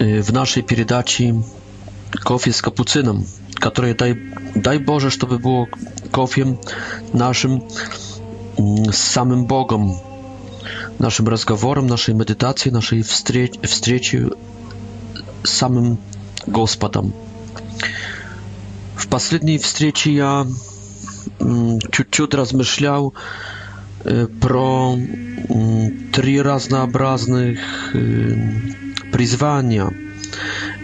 Y, w naszej передаче kofie z kapucyną, które daj, daj Boże, żeby było kofiem naszym z mm, samym Bogom, naszym rozmowom, naszej medytacji, naszej wstrzeci z samym Gospodem. W ostatniej wstrzeci ja ciut-ciut mm, rozmyślał y, pro mm, trzy różnorodnych y, призвания.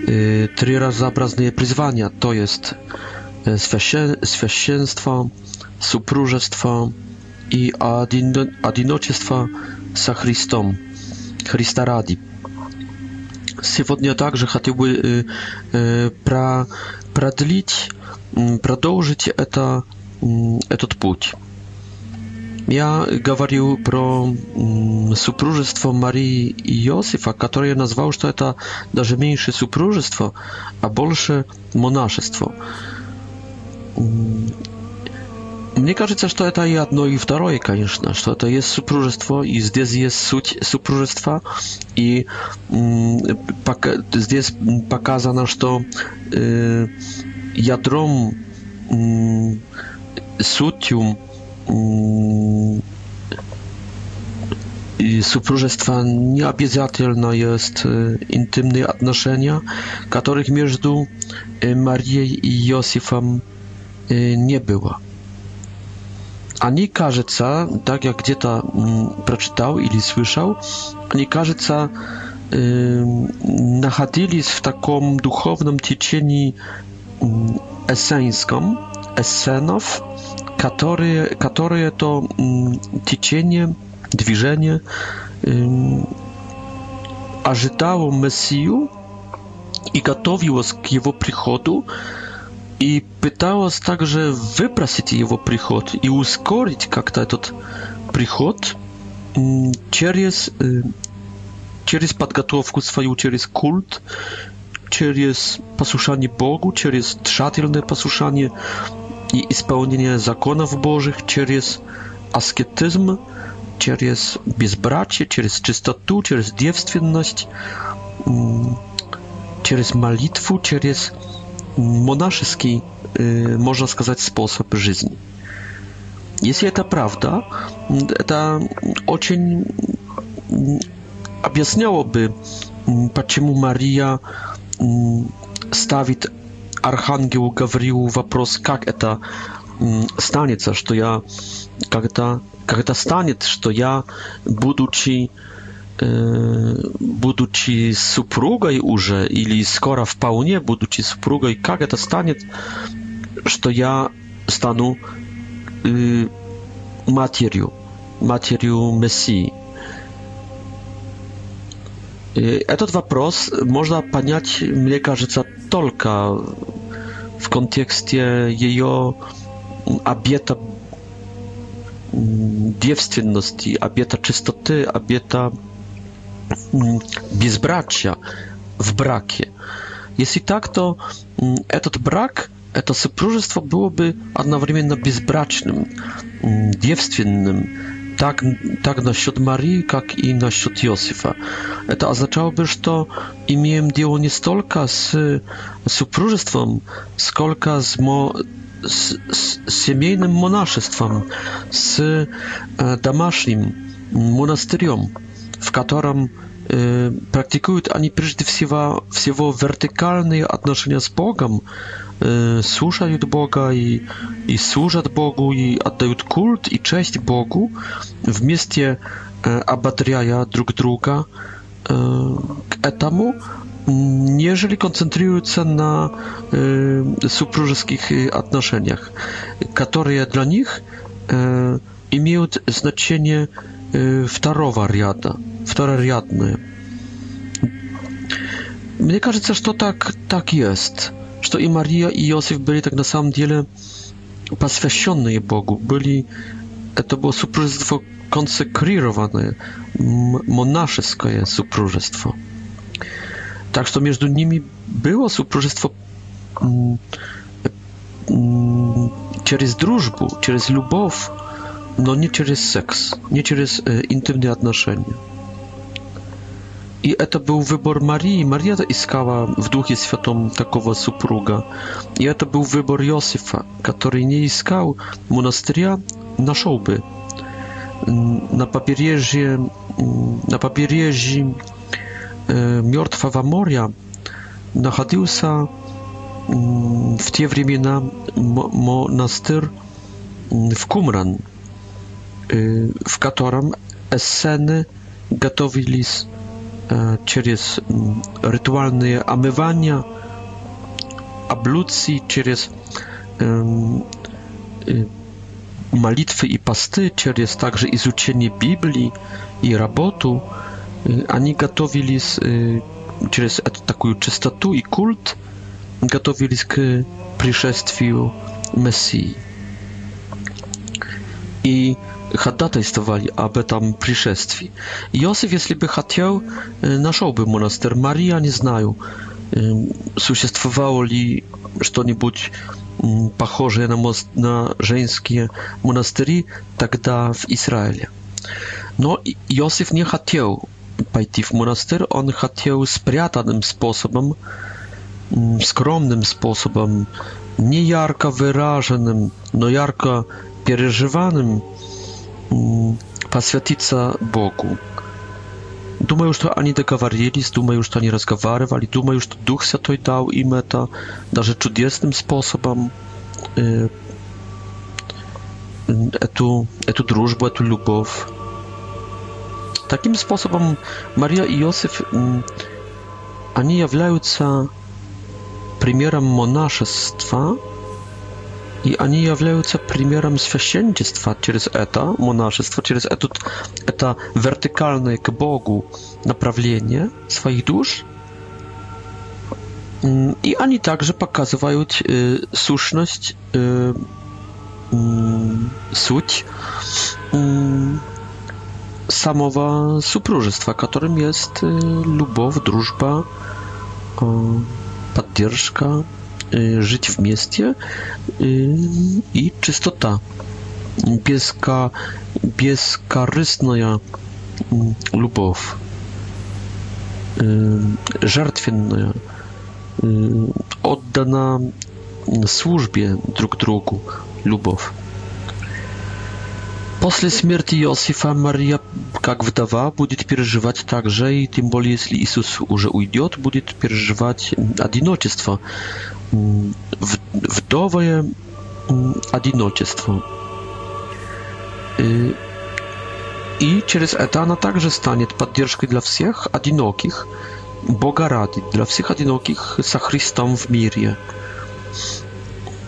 Три разнообразные призвания, то есть священство, супружество и одиночество со Христом, Христа ради. Сегодня также хотел бы продлить, продолжить это, этот путь. Я говорил про супружество Марии и Иосифа, которое я назвал, что это даже меньше супружество, а больше монашество. Мне кажется, что это и одно, и второе, конечно, что это есть супружество, и здесь есть суть супружества, и пока, здесь показано, что э, ядром э, сутью i supróżestwa nieobiezatelna jest y, intymne odnoszenia, których między Marią i Józefem y, nie było. Ani każe tak jak gdzie to mm, przeczytał ili słyszał, ani każe się, y, nachodzili w takim duchownym cieczeniu mm, esenskim, esenów, которые, которые то течение, движение ожидало Мессию и готовилось к его приходу, и пыталось также выпросить его приход и ускорить как-то этот приход через, через подготовку свою, через культ, через послушание Богу, через тщательное послушание и исполнение законов Божьих через аскетизм, через безбрачие, через чистоту, через девственность, через молитву, через монашеский, можно сказать, способ жизни. Если это правда, это очень объясняло бы, почему Мария ставит Архангелу говорил вопрос, как это станется, что я, как это как это станет, что я, будучи э, будучи супругой уже или скоро вполне будучи супругой, как это станет, что я стану э, матерью, матерью Мессии? Этот вопрос можно понять, мне кажется, только в контексте ее обета девственности, обета чистоты, обета безбрачия в браке. Если так, то этот брак, это супружество было бы одновременно безбрачным, девственным, tak tak na śród Marii, jak i na śród Józefa. E, to oznaczałoby, że to imiem dzieło nie stolka z supróżstwem, skolka z mo z, z siemiejnym monaszeństwem, z e, damasznym monasterium, w którym практикуют они прежде всего, всего вертикальные отношения с Богом, слушают Бога и, и служат Богу, и отдают культ и честь Богу, вместе ободряя друг друга к этому, нежели концентрируются на э, супружеских отношениях, которые для них э, имеют значение э, второго ряда wторорядное. Мне кажется, что так, так есть, что и Мария, и Иосиф были так на самом деле посвященные Богу, были, это было супружество консекрированное, монашеское супружество. Так что между ними было супружество через дружбу, через любовь, но не через секс, не через интимные отношения. I to był wybór Marii. Maria iskała w Duchu Świętym takowa supruga. I to był wybór Józefa, który nie iskał monasteria, znalazłby na pobrzeżu na pobrzeżu Mrtwego Morza znajdował się w te времена monaster w Kumran, e, w którym eseny gotowili się через ритуальные омывания, абlucji, через молитвы и посты, через также изучение Библии и работу, они готовились через эту такую чистоту и культ, готовились к пришествию Мессии. И ходатайствовали об этом пришествии. Иосиф, если бы хотел, нашел бы монастырь. Мария, не знаю, существовало ли что-нибудь похожее на, мост, на женские монастыри тогда в Израиле. Но Иосиф не хотел пойти в монастырь, он хотел спрятанным способом, скромным способом, не ярко выраженным, но ярко переживанным посвятиться Богу. Думаю, что они договорились, думаю, что они разговаривали, думаю, что Дух Святой дал им это даже чудесным способом э, эту, эту дружбу, эту любовь. Таким способом Мария и Иосиф, э, они являются примером монашества, и они являются примером священничества через это, монашество через это, это вертикальное к Богу направление своих душ. И они также показывают э, сущность, э, суть э, самого супружества, которым есть э, любовь, дружба, э, поддержка, Y, żyć w mieście y, i czystota bieska bieskarysna mm, lubow y, żartwienna oddana mm, służbie drug drugu lubow После смерти Иосифа Мария, как вдова, будет переживать также, и тем более, если Иисус уже уйдет, будет переживать одиночество, вдовое одиночество. Э, и через это она также станет поддержкой для всех одиноких, Бога ради, для всех одиноких со Христом в мире.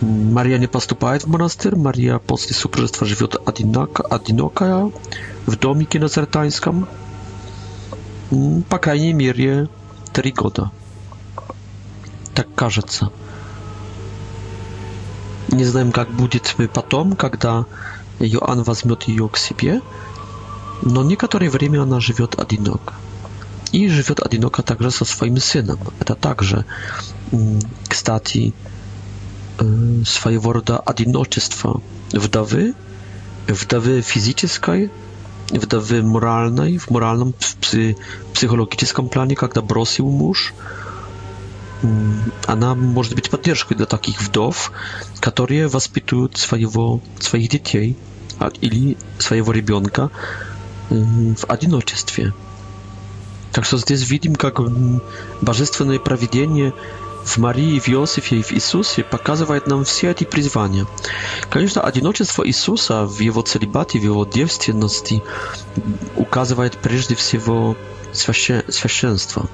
Мария не поступает в монастырь, Мария после супружества живет одиноко, одинокая в домике на Зартайском. по крайней мере, три года. Так кажется. Не знаем, как будет мы потом, когда Иоанн возьмет ее к себе, но некоторое время она живет одинок. И живет одиноко также со своим сыном. Это также, кстати, Y, swojego rodzaju odinoczystwa wdowy, wdowy fizycznej, wdowy moralnej, w moralnym, psychologicznym planie, kiedy bросił mąż. Ona może być podtrzymką dla takich wdów, które wychowują swojego, swoich dzieci, albo swojego rybionka mm, w odinoczystwie. Tak, że tutaj widzimy, jak mm, bożestwne prawidłowienie в Марии, в Иосифе и в Иисусе показывает нам все эти призвания. Конечно, одиночество Иисуса в его целибате, в его девственности указывает прежде всего священство.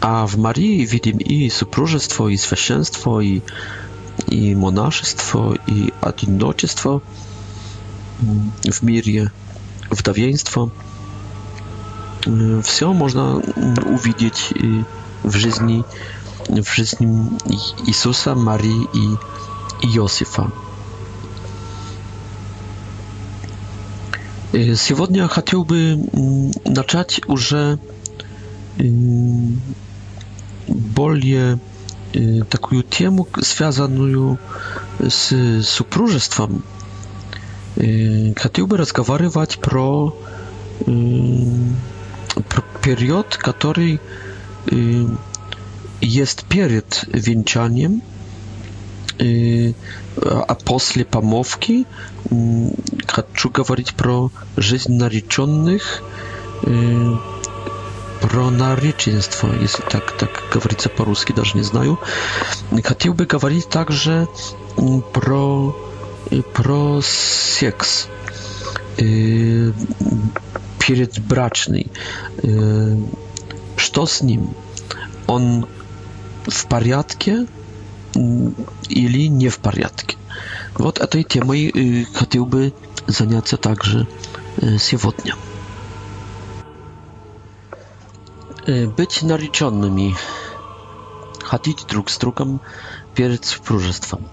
А в Марии видим и супружество, и священство, и, и монашество, и одиночество в мире, вдовенство. Все можно увидеть в жизни w жизни Иисуса, Марии и Иосифа. Сегодня хотел бы начать уже более такую тему, связанную с супружеством. Хотел бы разговаривать про, про период, который jest przed wieńczaniem, a после pomówki, chcę mówić pro życie narzeczonych, pro narzeczeństwo, jeśli tak tak mówić po rosyjsku, nawet nie znają. Chciałbym mówić także pro pro seks. Y, перед брачный, э, что с в порядке или не в порядке. Вот этой темой хотел бы заняться также сегодня. Być naryczonymi, chodzić drug z drugim перед супружеством.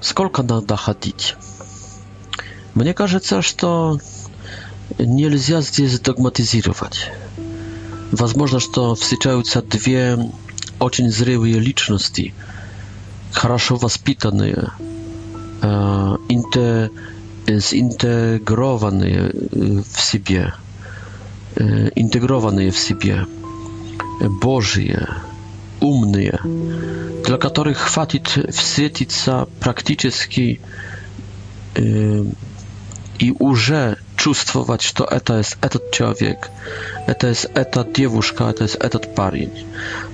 Сколько надо ходить? Мне кажется, что нельзя здесь догматизировать. Возможно, что встречаются две очень зрелые личности, хорошо воспитанные, инте, синтегрованные в себе, интегрованные в себе, Божьи, умные, для которых хватит встретиться практически и уже чувствовать, что это есть этот человек, это есть эта девушка, это есть этот парень.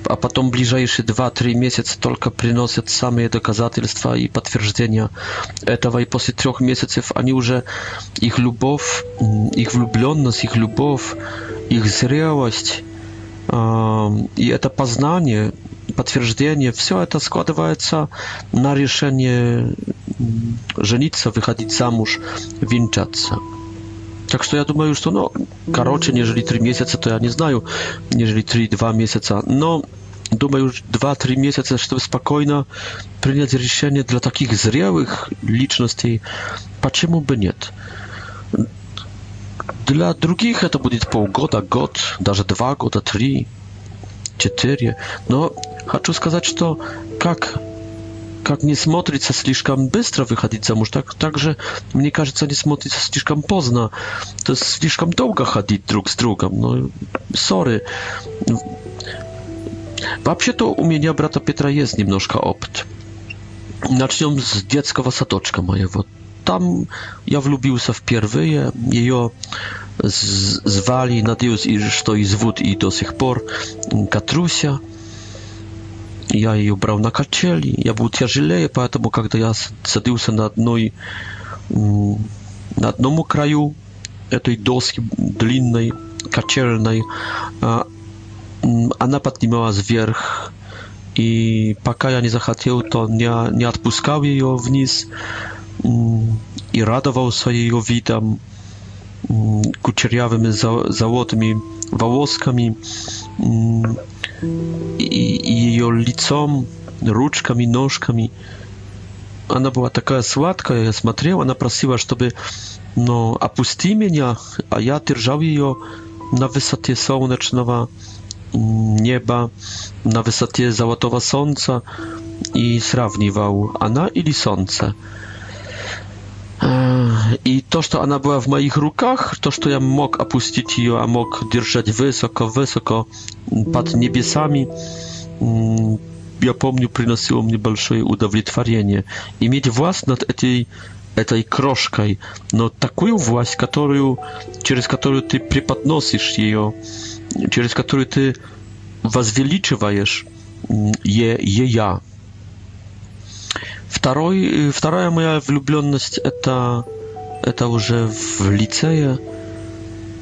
А потом ближайшие 2-3 месяца только приносят самые доказательства и подтверждения этого. И после трех месяцев они уже, их любовь, их влюбленность, их любовь, их зрелость, и это познание, подтверждение, все это складывается на решение жениться, выходить замуж, венчаться. Так что я думаю, что, ну, короче, нежели три месяца, то я не знаю, нежели три-два месяца. Но думаю, już 2-3 miesiące, żeby spokojnie przyjąć решение dla takich zrelych личностей. Почему бы нет? Для других это будет полгода, год, даже два года, три, четыре. Но хочу сказать, что как как не смотрится слишком быстро выходить замуж, так также, мне кажется, не смотрится слишком поздно. То есть слишком долго ходить друг с другом. Ну, ссоры. Вообще-то у меня брата Петра есть немножко опыт. Начнем с детского садочка моего. Там я влюбился впервые. Ее звали, надеюсь, что и зовут и до сих пор Катруся. Я ее брал на качели, я был тяжелее, поэтому, когда я садился на одной, на одном краю этой доски длинной, качельной, она поднималась вверх, и пока я не захотел, то не, не отпускал ее вниз и радовался ее видам, кучерявыми золотыми волосками, i jej licom, ruczkami, nóżkami. Ona była taka słodka, ja smatrzyła, ona prosiła, żeby no, opuści mnie, a ja trzymał jej na wysokie słonecznego mm, nieba, na wysokie złotego słońca i srawniwał ona ili słońce. I to, że ona była w moich rękach, to, że ja mógł opuścić ją, a mógł trzymać wysoko, wysoko nad niebiesami, mm, ja pamiętam, przynosiło mi duże udowodnienie i mieć własność nad tej tej kroszkaj, no taką właść, którą, przez którą ty przypatnosisz jej, przez którą ty was wyliczywajesz, mm, je, ja. Второй, вторая моя влюбленность это, это уже в лицее.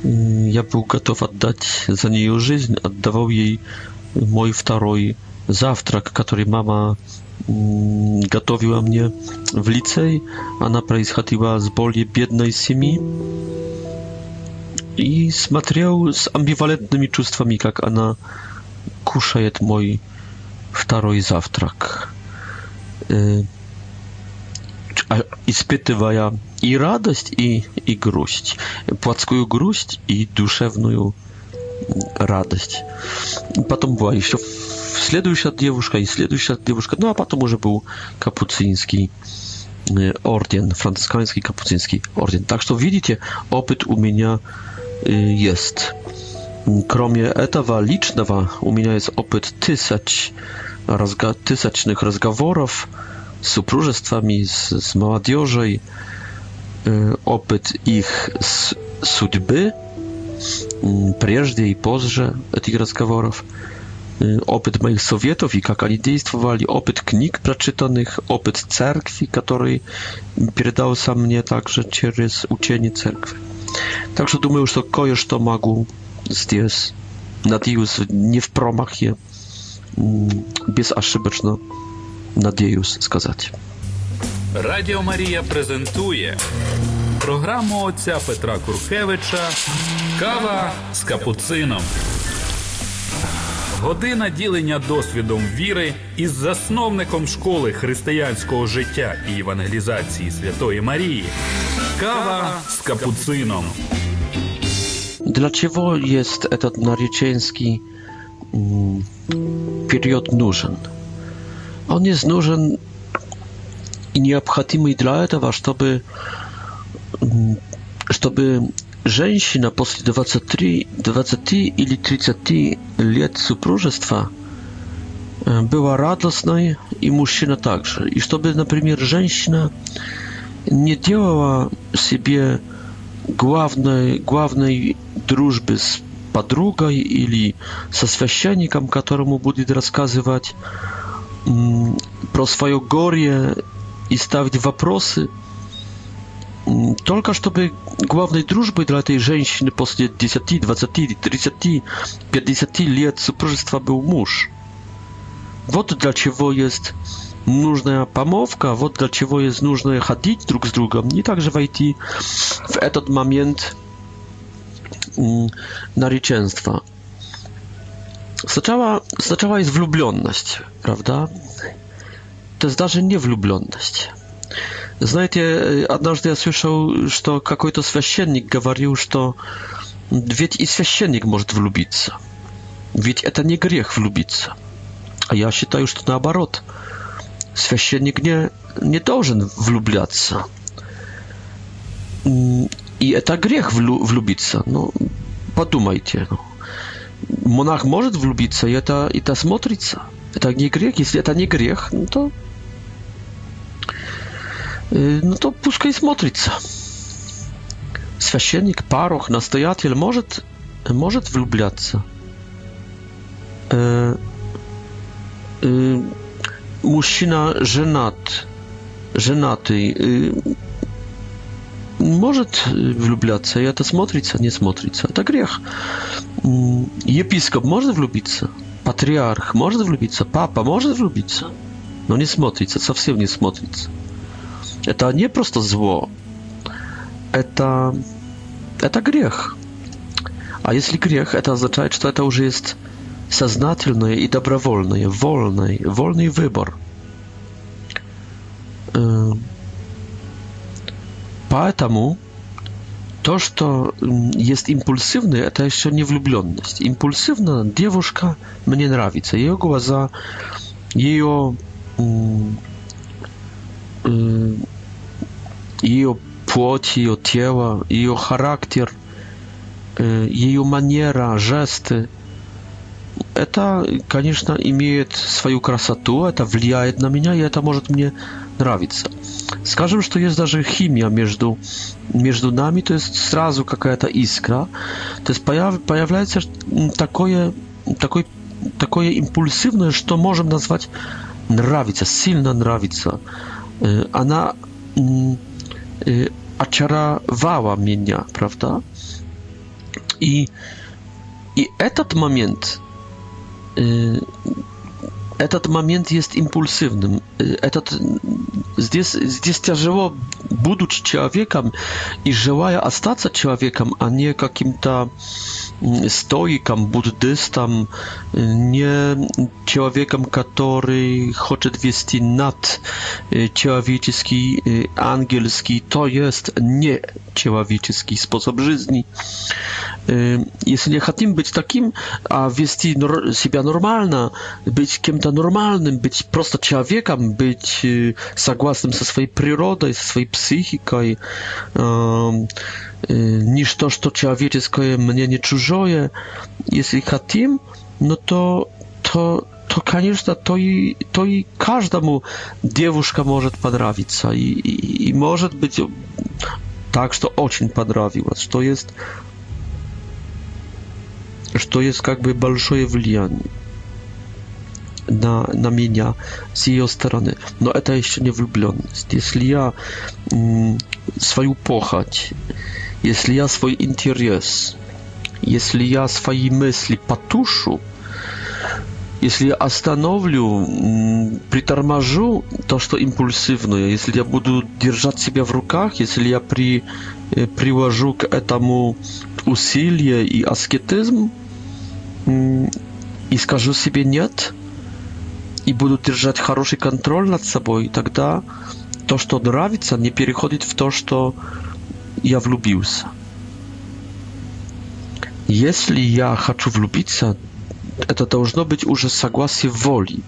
Я был готов отдать за нее жизнь, отдавал ей мой второй завтрак, который мама готовила мне в лицей. Она происходила с более бедной семьи и смотрел с амбивалентными чувствами, как она кушает мой второй завтрак испытывая и радость, и, и грусть, плотскую грусть и душевную радость. Потом была еще следующая девушка и следующая девушка, ну а потом уже был капуцинский орден, францисканский капуцинский орден. Так что видите, опыт у меня есть. Кроме этого личного, у меня есть опыт тысяч rozga tysacznych rozgaworów z supróżestwami, z, z młodzieżą, y, opyt ich z судьby, прежде i pozrze tych rozgaworów, y, opyt moich sowietów i jak oni działali, opyt knik przeczytanych, opyt cerkwi, który передал sam mnie także przez uczenie cerkwi. Także думаю, że to kojesz to mogę zdjęć. Nadius nie w promachie. безошибочно, надіюсь сказати. Радіо Марія презентує програму отця Петра Куркевича Кава с капуцином. Година ділення досвідом віри із засновником школи християнського життя і евангелізації Святої Марії. Кава з капуцином. Для чого є этот нареченський период нужен. Он есть нужен и необходимый для этого, чтобы, чтобы женщина после 23, 20 или 30 лет супружества była radosnej i mężczyzna także. I żeby, na przykład, żeńsina nie делала себе главной, главной дружбы с подругой или со священником, которому будет рассказывать про свое горе и ставить вопросы, только чтобы главной дружбой для этой женщины после 10, 20, 30, 50 лет супружества был муж. Вот для чего есть нужная помолвка, вот для чего есть нужно ходить друг с другом. И также войти в этот момент nariczeństwa. Сначала, сначала есть влюбленность, правда? To jest даже не влюбленность. Знаете, однажды я слышал, что какой-то священник говорил, что ведь и священник может влюбиться. Ведь это не грех влюбиться. А я считаю, что наоборот. Священник не, не должен влюбляться. I to grzech wlubić się. No, podumajcie. No. Monach może wlubić się i to, i to smotrzyć się. To nie grzech. i to nie grzech, no to... Y, no to puszka i smotrzyć się. Święcennik, paroch, nastojatel może, może wlubiać się. E, e, y, mężczyzna żenat, żenaty... Y, может влюбляться, и это смотрится, не смотрится. Это грех. Епископ может влюбиться, патриарх может влюбиться, папа может влюбиться, но не смотрится, совсем не смотрится. Это не просто зло, это, это грех. А если грех, это означает, что это уже есть сознательное и добровольное, вольный, вольный выбор – Поэтому то, что есть импульсивный, это еще не влюбленность. Импульсивно девушка мне нравится. Ее глаза, ее, ее плоть, ее тело, ее характер, ее манера, жесты. Это, конечно, имеет свою красоту, это влияет на меня, и это может мне нравиться скажем, что есть даже химия между, между нами, то есть сразу какая-то искра, то есть появ, появляется такое, такой, такое импульсивное, что можем назвать нравится, сильно нравится. Она очаровала меня, правда? И, и этот момент, этот момент есть импульсивным этот здесь здесь тяжело будучи человеком и желая остаться человеком, а не каким-то стоиком, буддистом, не человеком, который хочет вести над человеческий, ангельский, то есть не человеческий способ жизни. Если не хотим быть таким, а вести себя нормально, быть кем-то нормальным, быть просто человеком, быть согласным со своей природой, со своей психикой. Ничто, что человеческое, мне не чужое. Если хотим, но то, то то, конечно, то и, то и каждому девушка может понравиться. И, и, и может быть так, что очень понравилось, что есть, что есть как бы большое влияние на, на меня с ее стороны. Но это еще не влюбленность. Если я свою похоть, если я свой интерес, если я свои мысли потушу, если я остановлю, приторможу то, что импульсивное, если я буду держать себя в руках, если я при, приложу к этому усилие и аскетизм и скажу себе «нет», и будут держать хороший контроль над собой, тогда то, что нравится, не переходит в то, что я влюбился. Если я хочу влюбиться, это должно быть уже согласие воли,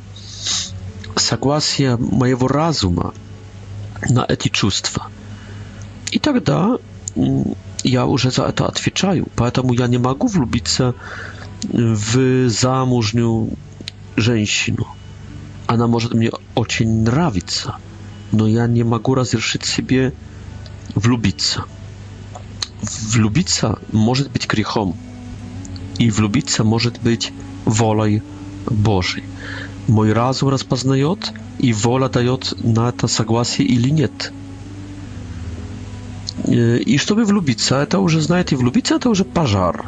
согласие моего разума на эти чувства. И тогда я уже за это отвечаю, поэтому я не могу влюбиться в замужнюю женщину она может мне очень нравиться, но я не могу разрешить себе влюбиться. Влюбиться может быть грехом, и влюбиться может быть волей Божьей. Мой разум распознает, и воля дает на это согласие или нет. И чтобы влюбиться, это уже, знаете, влюбиться это уже пожар,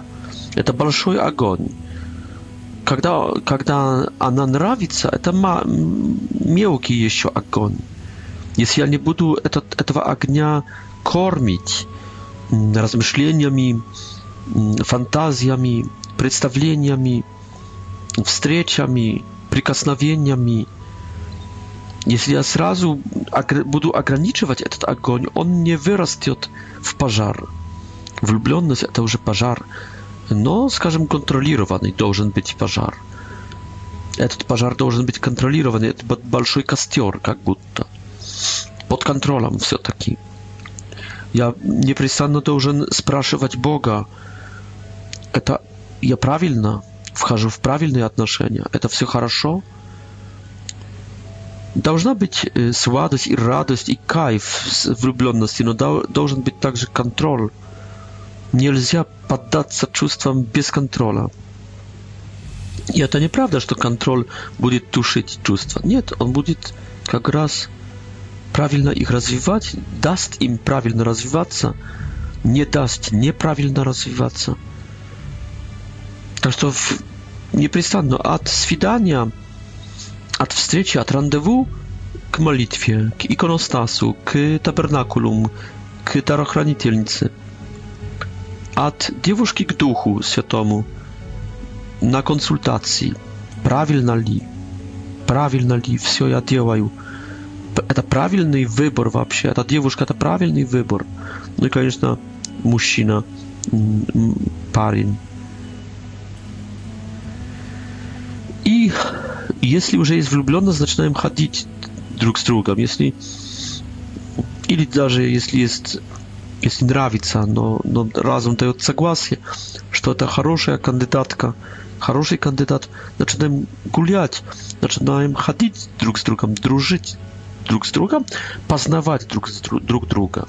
это большой огонь. когда, когда она нравится, это мелкий еще огонь. Если я не буду этот, этого огня кормить размышлениями, фантазиями, представлениями, встречами, прикосновениями, если я сразу буду ограничивать этот огонь, он не вырастет в пожар. Влюбленность это уже пожар но, скажем, контролированный должен быть пожар. Этот пожар должен быть контролированный, это большой костер, как будто. Под контролем все-таки. Я непрестанно должен спрашивать Бога, это я правильно вхожу в правильные отношения, это все хорошо? Должна быть э, сладость и радость и кайф влюбленности, но должен быть также контроль Нельзя поддаться чувствам без контроля. И это неправда, что контроль будет тушить чувства. Нет, он будет как раз правильно их развивать, даст им правильно развиваться, не даст неправильно развиваться. Так что непрестанно от свидания, от встречи, от рандеву к молитве, к иконостасу, к табернакулум, к дарохранительнице – От девушки к Духу Святому на консультации, правильно ли, правильно ли все я делаю, это правильный выбор вообще, эта девушка это правильный выбор. Ну и, конечно, мужчина, парень. И если уже есть влюбленность, начинаем ходить друг с другом. Если или даже если есть если нравится, но, но разум дает согласие, что это хорошая кандидатка, хороший кандидат, начинаем гулять, начинаем ходить друг с другом, дружить друг с другом, познавать друг, друг друга.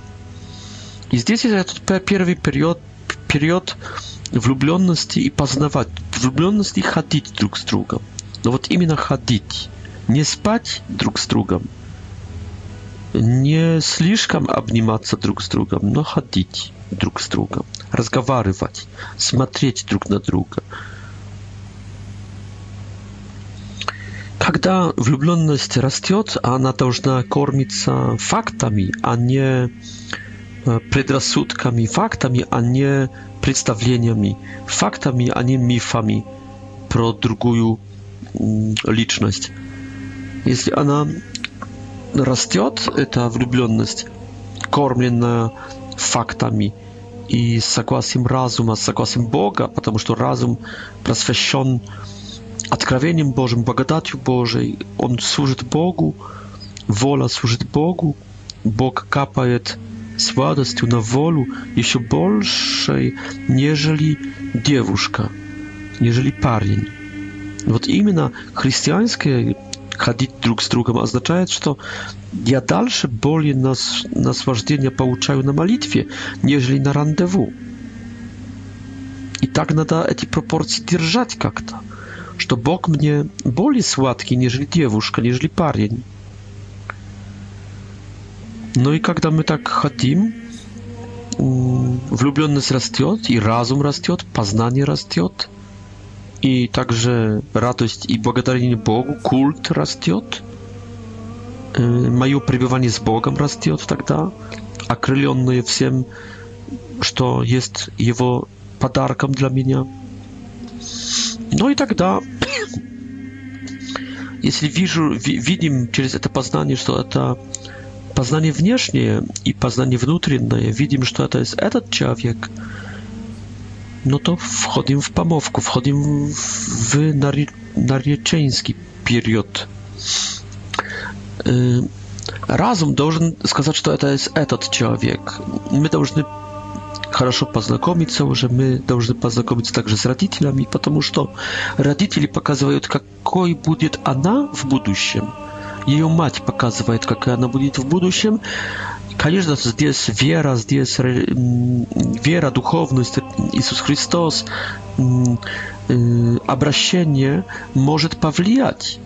И здесь этот первый период, период влюбленности и познавать, влюбленности и ходить друг с другом. Но вот именно ходить, не спать друг с другом – не слишком обниматься друг с другом, но ходить друг с другом, разговаривать, смотреть друг на друга. Когда влюбленность растет, она должна кормиться фактами, а не э, предрассудками, фактами, а не представлениями, фактами, а не мифами про другую личность. Если она растет эта влюбленность, кормлена фактами и согласием разума, согласием Бога, потому что разум просвещен откровением Божьим, благодатью Божией, он служит Богу, воля служит Богу, Бог капает с радостью на волю еще большей, нежели девушка, нежели парень. Вот именно христианское ходить друг с другом означает, что я дальше более нас, наслаждения получаю на молитве, нежели на рандеву. И так надо эти пропорции держать как-то, что Бог мне более сладкий, нежели девушка, нежели парень. Ну и когда мы так хотим, влюбленность растет, и разум растет, познание растет – и также радость и благодарение Богу, культ растет, мое пребывание с Богом растет тогда, окрыленные всем, что есть Его подарком для меня. Ну и тогда, если вижу, видим через это познание, что это познание внешнее и познание внутреннее, видим, что это есть этот человек – no to wchodzimy w Pamowku, wchodzimy w Narie, narieczeński period. Разум должен сказать, что это этот человек. My должны хорошо познакомиться уже, мы должны познакомиться также с родителями, потому что родители показывают, какой будет она в будущем. Ее мать показывает, какая она будет в будущем. Конечно, здесь вера, здесь вера, духовность, Иисус Христос, обращение может повлиять.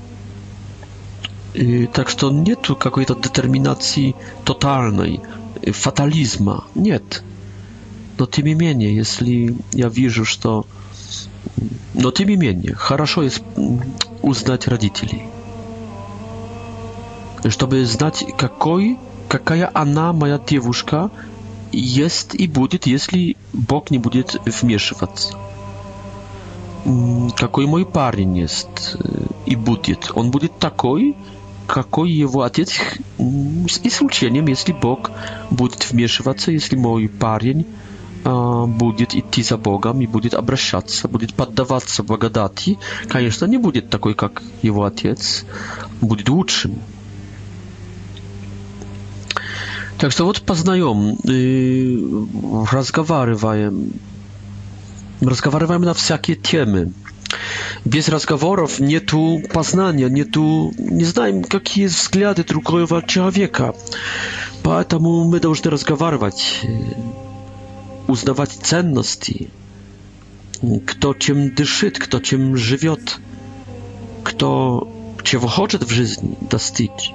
И, так что нет какой-то детерминации тотальной, фатализма. Нет. Но тем не менее, если я вижу, что... Но тем не менее, хорошо есть узнать родителей. Чтобы знать, какой какая она, моя девушка, есть и будет, если Бог не будет вмешиваться. Какой мой парень есть э, и будет. Он будет такой, какой его отец, с исключением, если Бог будет вмешиваться, если мой парень э, будет идти за Богом и будет обращаться, будет поддаваться благодати, конечно, не будет такой, как его отец, будет лучшим. Так что вот познаем, разговариваем, разговариваем на всякие темы. Без разговоров нету познания, нету, не знаем, какие взгляды другого человека. Поэтому мы должны разговаривать, узнавать ценности, кто чем дышит, кто чем живет, кто чего хочет в жизни достичь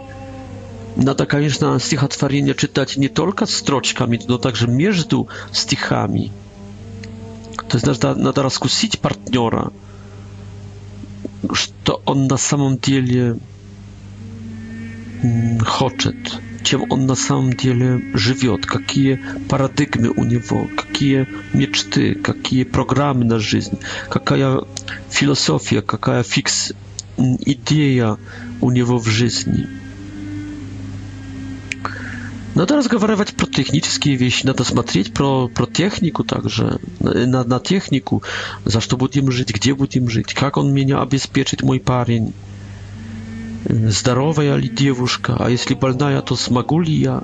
надо, конечно, стихотворение читать не только строчками, но также между стихами. То есть надо, надо раскусить партнера, что он на самом деле хочет, чем он на самом деле живет, какие парадигмы у него, какие мечты, какие программы на жизнь, какая философия, какая фикс идея у него в жизни. Надо разговаривать про технические вещи, надо смотреть про, про технику также, на, на технику, за что будем жить, где будем жить, как он меня обеспечит, мой парень. Здоровая ли девушка, а если больная, то смогу ли я?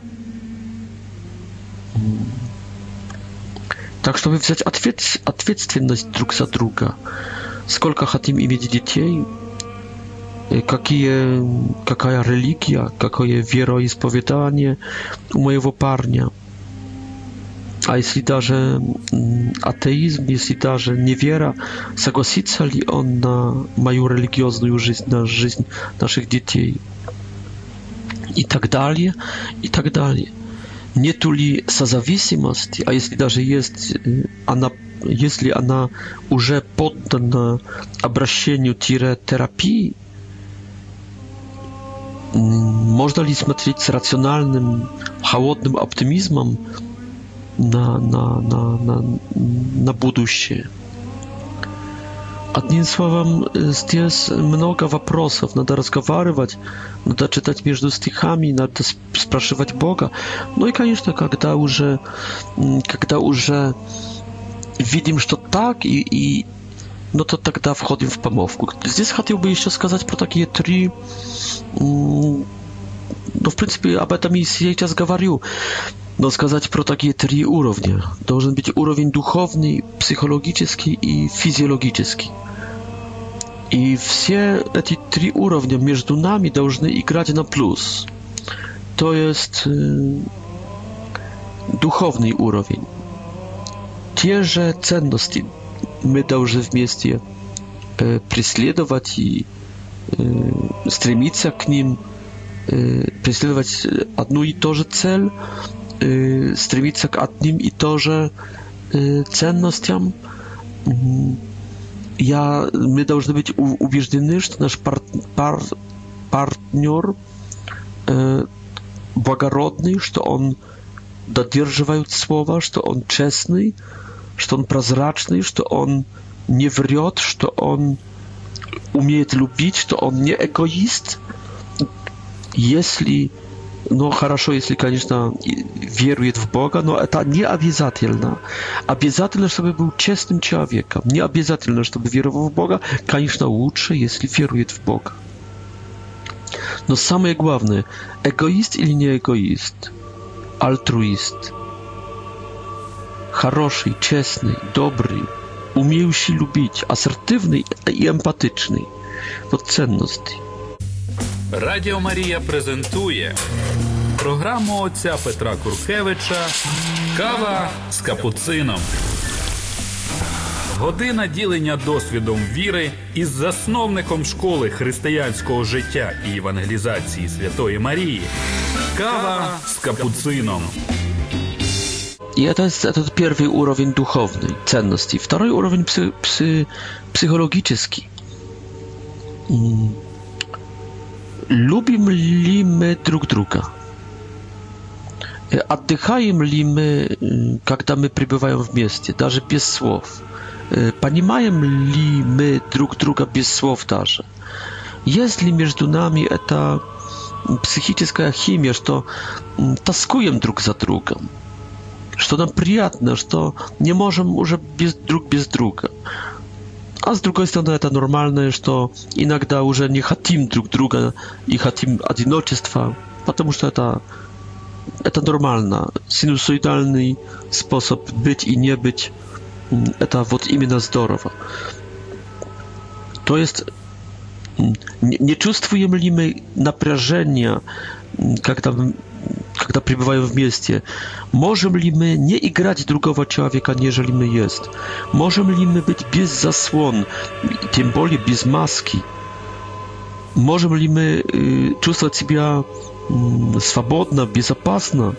Так, чтобы взять ответ, ответственность друг за друга. Сколько хотим иметь детей, какие, какая религия, какое вероисповедание у моего парня. А если даже атеизм, если даже невера, согласится ли он на мою религиозную жизнь, на жизнь наших детей? И так далее, и так далее. Нету ли созависимости, а если даже есть, она, если она уже поддана обращению-терапии, Можно ли смотреть с рациональным, холодным оптимизмом на, на, на, на, на будущее? Одним словом, здесь много вопросов. Надо разговаривать, надо читать между стихами, надо спрашивать Бога. Ну и, конечно, когда уже, когда уже видим, что так, и, и, no to тогда wchodzimy w помолвку. Здесь хотел бы еще сказать про такие три... No w принципе, об этом и сейчас говорю. Но сказать про takie trzy уровня. Должен być уровень духовный, психологический и физиологический. И все эти три уровня между нами должны играть на плюс. To jest duchowny уровень. Те же ценности, мы должны вместе преследовать и стремиться к ним, преследовать одну и ту же цель, стремиться к одним и то же ценностям. Я, мы должны быть убеждены, что наш пар, пар, партнер э, благородный, что он додерживает слова, что он честный, что он прозрачный, что он не врет, что он умеет любить, что он не эгоист. Если, ну хорошо, если, конечно, верует в Бога, но это не обязательно. Обязательно, чтобы был честным человеком. Не обязательно, чтобы веровал в Бога. Конечно, лучше, если верует в Бога. Но самое главное, эгоист или не эгоист, альтруист – хороший, честный, добрый, умеющий любить, асертивний і емпатичний. От цінності. Радіо Марія презентує програму отця Петра Куркевича Кава з капуцином. Година ділення досвідом віри із засновником школи християнського життя і евангелізації Святої Марії. Кава з капуцином. I to jest ten pierwszy poziom duchowny, cenności. Drugi poziom psychologiczki psy, psychologiczny. Mm. my drug druga? Oddychajmy li my, kiedy my przybywamy w mieście, nawet bez słów? pani li my drug druga bez słów nawet? Jest li między nami ta psychiczna chemia, to mm, taskujemy drug za drugim? что нам приятно, что не можем уже без, друг без друга. А с другой стороны, это нормально, что иногда уже не хотим друг друга и хотим одиночества, потому что это, это нормально. Синусоидальный способ быть и не быть, это вот именно здорово. То есть не, чувствуем ли мы напряжения, когда когда пребываем вместе. Можем ли мы не играть другого человека, нежели мы есть? Можем ли мы быть без заслон, тем более без маски? Можем ли мы э, чувствовать себя э, свободно, безопасно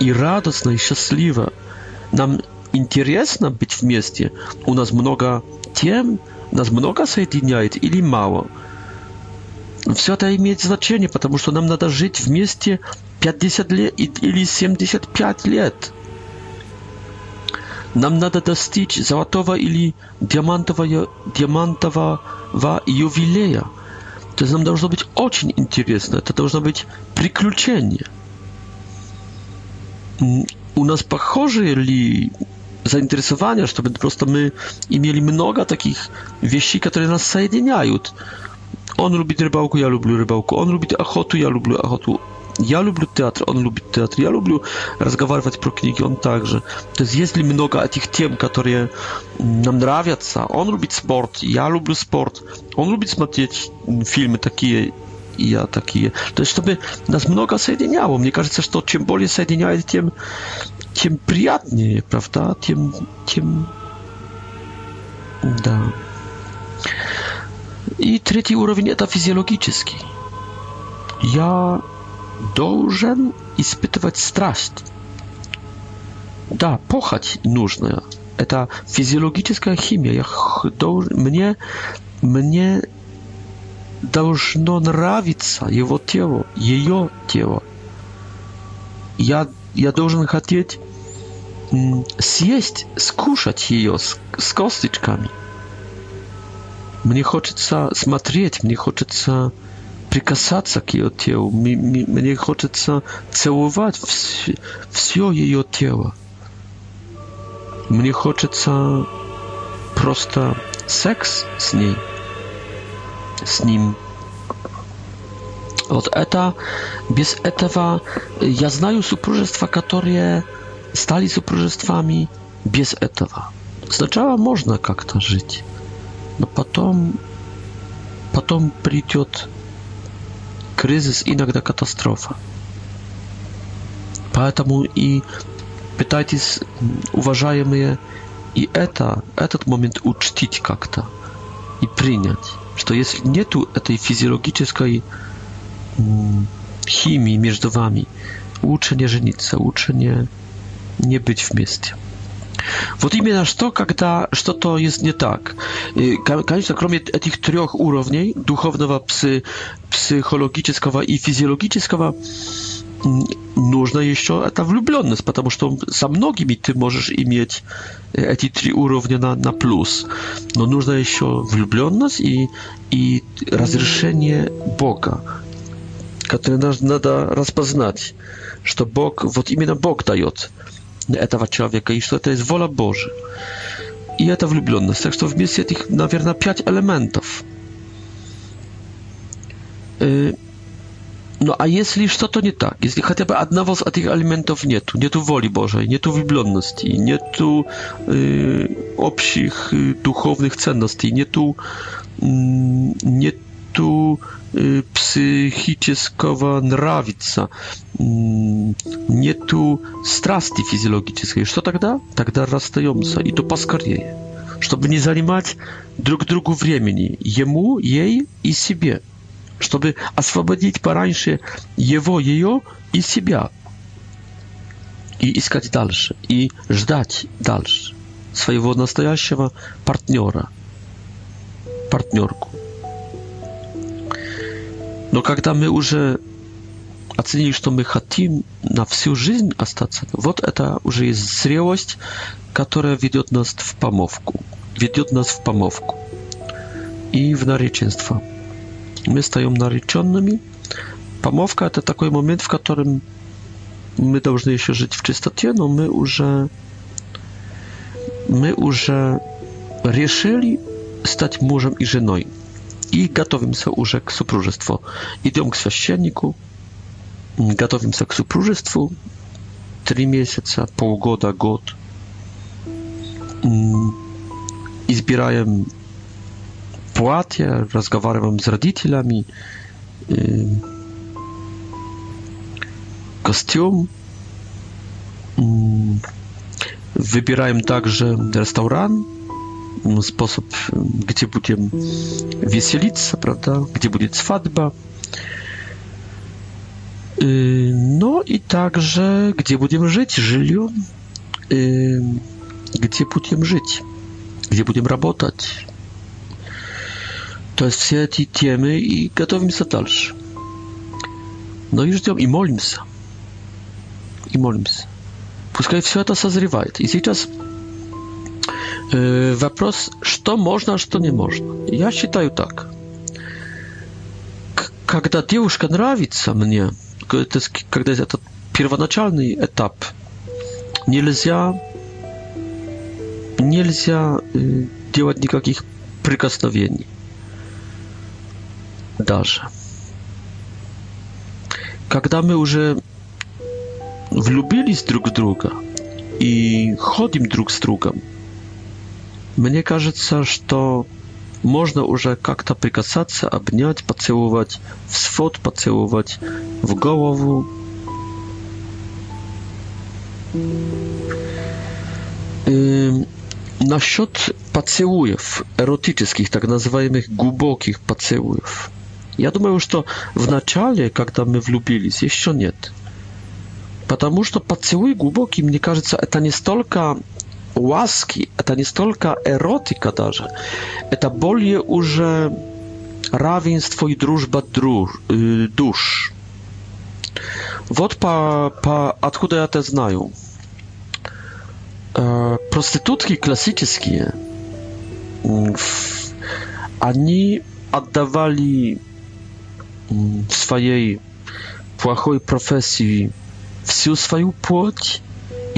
и радостно, и счастливо? Нам интересно быть вместе. У нас много тем, нас много соединяет или мало. Все это имеет значение, потому что нам надо жить вместе 50 лет или 75 лет. Нам надо достичь золотого или диамантового, диамантового ювелея. То есть нам должно быть очень интересно, это должно быть приключение. У нас похожие ли заинтересования, чтобы просто мы имели много таких вещей, которые нас соединяют. Он любит рыбалку, я люблю рыбалку. Он любит охоту, я люблю охоту. Я люблю театр, он любит театр. Я люблю разговаривать про книги, он также. То есть есть ли много этих тем, которые нам нравятся? Он любит спорт, я люблю спорт. Он любит смотреть фильмы такие, и я такие. То есть чтобы нас много соединяло. Мне кажется, что чем более соединяет, тем, тем приятнее, правда? Тем, тем... Да. И третий уровень это физиологический. Я должен испытывать страсть. Да, похоть нужна. Это физиологическая химия. Я долж... мне, мне должно нравиться его тело, ее тело. Я, я должен хотеть съесть, скушать ее с, с косточками. Мне хочется смотреть, мне хочется... прикасаться к ее телу, мне хочется целовать все ее тело. Мне хочется просто секс с ней, с ним. Вот это, без этого, я знаю супружества, которые стали супружествами без этого. Сначала можно как-то жить, но потом, потом придет kryzys, иногда катастрофа. Поэтому и пытайтесь, уважаемые, и это, этот момент учтить как-то и принять, что если нету этой физиологической химии между вами, лучше не жениться, лучше не, не быть вместе. Вот именно что, когда что-то есть не так. Конечно, кроме этих трех уровней, духовного, психологического и физиологического, нужно еще это влюбленность, потому что со многими ты можешь иметь эти три уровня на, на плюс. Но нужно еще влюбленность и, и разрешение Бога, которое надо распознать, что Бог, вот именно Бог дает не этого человека, и что это есть воля Божия. И это влюбленность. Так что вместе этих, наверное, пять элементов. No a jeśli co to nie tak, jeśli chociaż одного z tych elementów nie tu, nie tu woli Bożej, nie tu wybłonności, nie tu y, obcych y, duchownych cenności, nie tu mm, nie punktu psychicznego нравится, нету страсти физиологической. Что тогда? Тогда расстаемся, и то поскорее, чтобы не занимать друг другу времени, ему, ей и себе, чтобы освободить пораньше его, ее и себя, и искать дальше, и ждать дальше своего настоящего партнера, партнерку. Но когда мы уже оценили, что мы хотим на всю жизнь остаться, вот это уже есть зрелость, которая ведет нас в помовку. Ведет нас в помовку. И в нареченство. Мы стаем нареченными. Помовка – это такой момент, в котором мы должны еще жить в чистоте, но мы уже мы уже решили стать мужем и женой. i gotowym się urzek supróżystwo. Idą k świeczniku, mm, gotowym się k supróżystwu, trzy miesiące, pół года, год. Mm, I zbieraję płatę, rozmawiam z rodzicielami, kostium. Mm, wybierajem także restaurant sposób, gdzie będziemy wieselić, prawda, gdzie będzie swatba, y, no i także, gdzie będziemy żyć, żyliu, y, gdzie będziemy żyć, gdzie będziemy pracować, To jest все temy i gotowimy się dalsze. No i ждем, i молимся. И молимся. Пускай все это i И сейчас вопрос, что можно, что не можно. Я считаю так. Когда девушка нравится мне, это, когда этот первоначальный этап, нельзя, нельзя делать никаких прикосновений. Даже. Когда мы уже влюбились друг в друга и ходим друг с другом, Мне кажется, что можно уже как-то прикасаться, обнять, поцеловать, в свод поцеловать, в голову. И э, насчет поцелуев, эротических, так называемых глубоких поцелуев. Я думаю, что в начале, когда мы влюбились, еще нет. Потому что поцелуй глубокий, мне кажется, это не столько łaski, to nie tylko erotyka, darze, to bolje już rawieństwo i drużba druż, y, dusz. Wod pa, pa, kiedy ja te znaję? E, prostytutki klasyczne, oni mm, oddawali mm, swojej płachoj profesji wsiu swoją płódź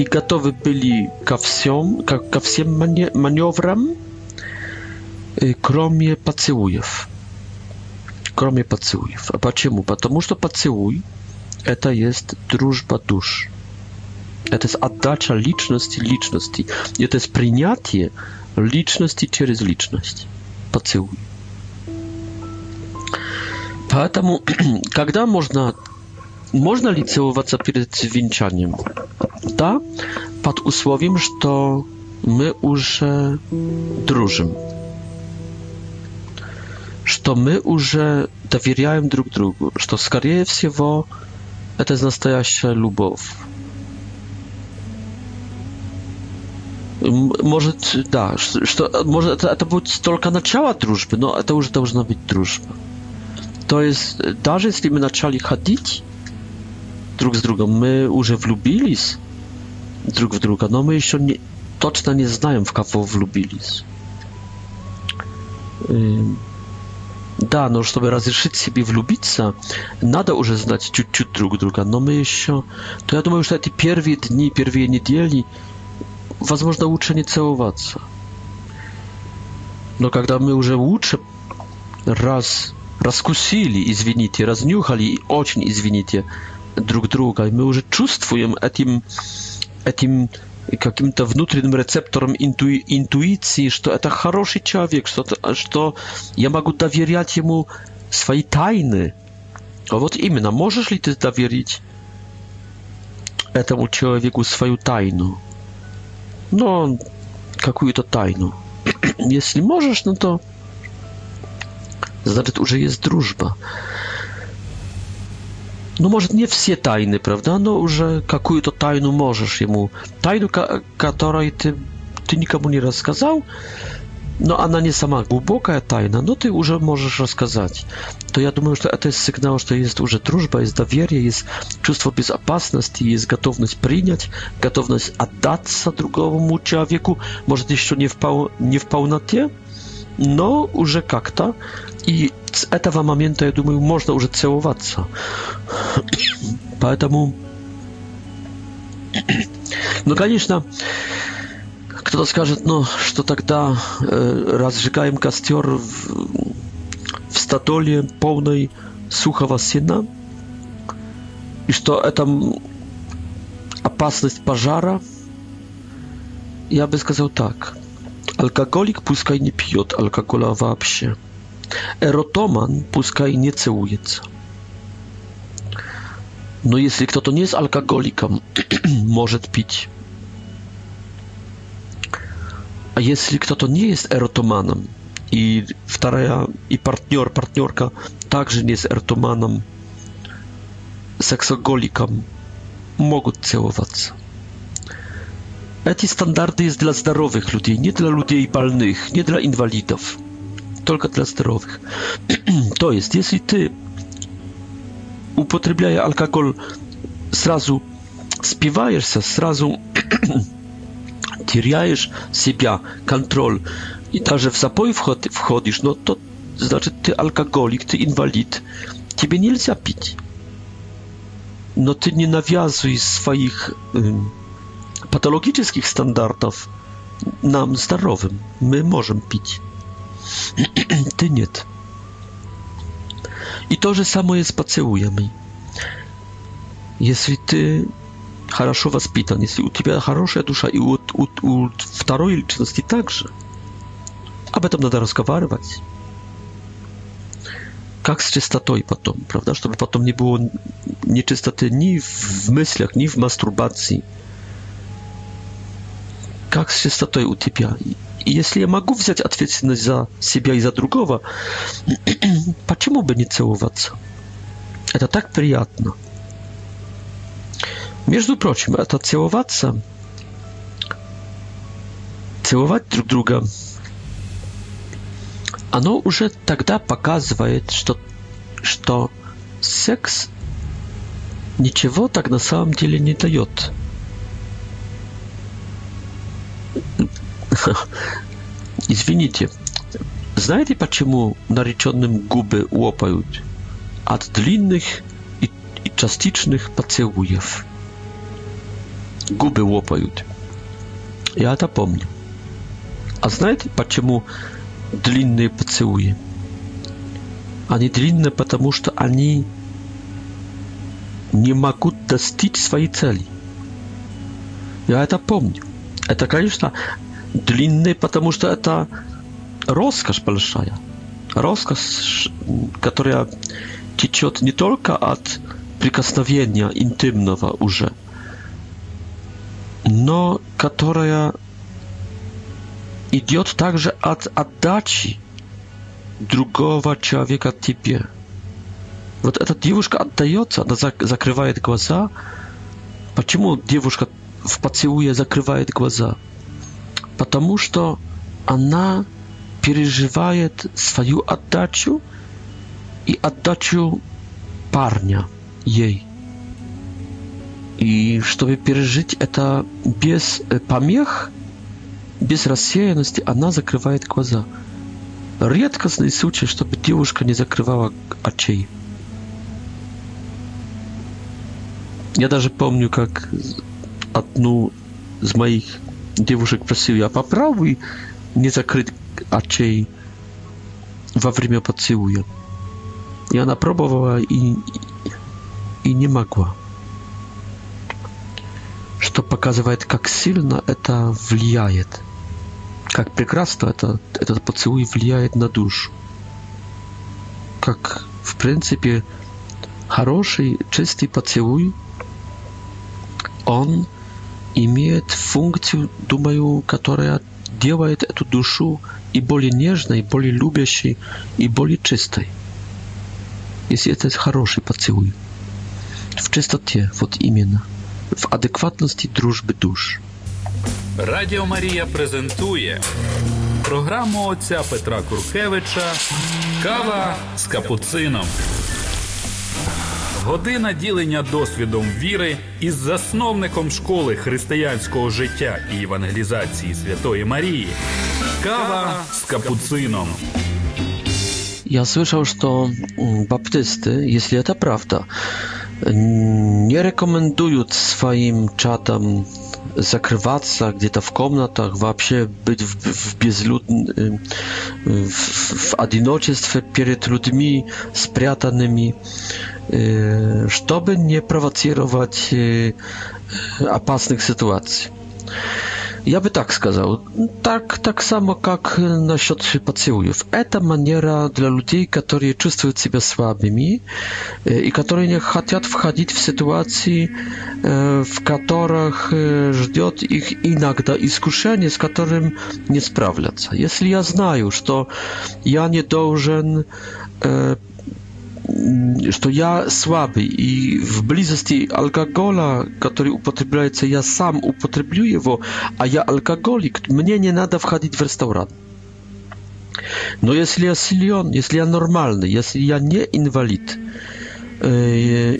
i gotowi byli ко всем, ко, ко всем маневрам, кроме поцелуев. Кроме поцелуев. А почему? Потому что поцелуй – это есть дружба душ. Это есть отдача личности личности. Это есть принятие личности через личность. Поцелуй. Поэтому, когда можно Можно ли целоваться перед венчанием? Да, под условием, что мы уже дружим. Что мы уже доверяем друг другу. Что, скорее всего, это настоящая любовь. Может, да, что, может это, это будет только начало дружбы, но это уже должна быть дружба. То есть, даже если мы начали ходить, друг с другом. Мы уже влюбились друг в друга, но мы еще не, точно не знаем, в кого влюбились. Да, но чтобы разрешить себе влюбиться, надо уже знать чуть-чуть друг друга, но мы еще... То я думаю, что эти первые дни, первые недели, возможно, лучше не целоваться. Но когда мы уже лучше раз раскусили, извините, разнюхали, очень извините, друг друга. И мы уже чувствуем этим, этим каким-то внутренним рецептором интуи, интуиции, что это хороший человек, что, что я могу доверять ему свои тайны. А вот именно, можешь ли ты доверить этому человеку свою тайну? Ну, какую-то тайну. Если можешь, ну то значит уже есть дружба no może nie wszystkie tajny, prawda? No, że jaką to tajną możesz jemu, tajną, której ty, ty nikomu nie rozkazał, no a na nie sama głęboka tajna, no ty już możesz rozkazać. To ja думаю, że to jest sygnał, że to jest już drużba, jest dowierie, jest czuć bezpieczeństwa, jest gotowość przyjąć, gotowość oddać się drugiemu człowieku, może jeszcze nie w, pał, nie w pełnotie, no już jak to. И с этого момента, я думаю, можно уже целоваться. Поэтому... Ну, конечно, кто-то скажет, ну, что тогда э, разжигаем костер в, в статоле полной сухого сена, и что это опасность пожара. Я бы сказал так. Алкоголик пускай не пьет алкоголя вообще. erotoman i nie cełujeca. No jeśli kto to nie jest alkoholikiem, może pić. A jeśli kto to nie jest erotomanem i wtaraja, i partner, partnerka także nie jest erotomanem, seksogolikiem, mogą cełować. Эти стандарты есть для здоровых людей, не для людей больных, nie dla инвалидов tylko dla zdrowych. to jest, jeśli ty upotrzebiaj alkohol, zrazu spiewajesz się, zrazu tyrajesz siebie, kontrol i także w zapoju wchodzisz, no to znaczy ty alkoholik, ty inwalid, ciebie nie lze pić. No ty nie nawiązuj swoich patologicznych standardów nam zdrowym. My możemy pić. Ty nie. I to же самое с поцелуями. Если ты хорошо воспитан, если у тебя хорошая душа, и у, у, у второй личности также, об этом надо разговаривать. Как с чистотой потом, правда? Чтобы потом не было нечистоты ни в мыслях, ни в мастурбации. Как с чистотой у тебя? И если я могу взять ответственность за себя и за другого, почему бы не целоваться? Это так приятно. Между прочим, это целоваться, целовать друг друга, оно уже тогда показывает, что, что секс ничего так на самом деле не дает. Извините, знаете, почему нареченным губы лопают? От длинных и, и частичных поцелуев. Губы лопают. Я это помню. А знаете, почему длинные поцелуи? Они длинные, потому что они не могут достичь своей цели. Я это помню. Это, конечно, длинный, потому что это роскошь большая. Роскошь, которая течет не только от прикосновения интимного уже, но которая идет также от отдачи другого человека тебе. Вот эта девушка отдается, она закрывает глаза. Почему девушка в поцелуе закрывает глаза? потому что она переживает свою отдачу и отдачу парня ей. И чтобы пережить это без э, помех, без рассеянности, она закрывает глаза. Редкостный случай, чтобы девушка не закрывала очей. Я даже помню, как одну из моих девушек просил я попробуй не закрыть очей во время поцелуя. И она пробовала и, и не могла. Что показывает, как сильно это влияет. Как прекрасно это, этот поцелуй влияет на душу. Как, в принципе, хороший, чистый поцелуй, он имеет функцию, думаю, которая делает эту душу и более нежной, и более любящей, и более чистой. Если это хороший поцелуй. В чистоте, вот именно. В адекватности дружбы душ. Радіо Марія презентує програму отця Петра Куркевича Кава з капуцином. Година ділення досвідом віри із засновником школи християнського життя і евангелізації Святої Марії. Кава з капуцином. Я слышал, что баптисты, если это правда, не рекомендуют своим чатам закрываться где-то в комнатах, вообще быть в, в безлюд... в, в одиночестве перед людьми спрятанными чтобы не провоцировать опасных ситуаций. Я бы так сказал. Так, так само, как насчет поцелуев. Это манера для людей, которые чувствуют себя слабыми и которые не хотят входить в ситуации, в которых ждет их иногда искушение, с которым не справляться. Если я знаю, что я не должен что я слабый, и в близости алкоголя, который употребляется, я сам употреблю его, а я алкоголик, мне не надо входить в ресторан. Но если я силен, если я нормальный, если я не инвалид, э,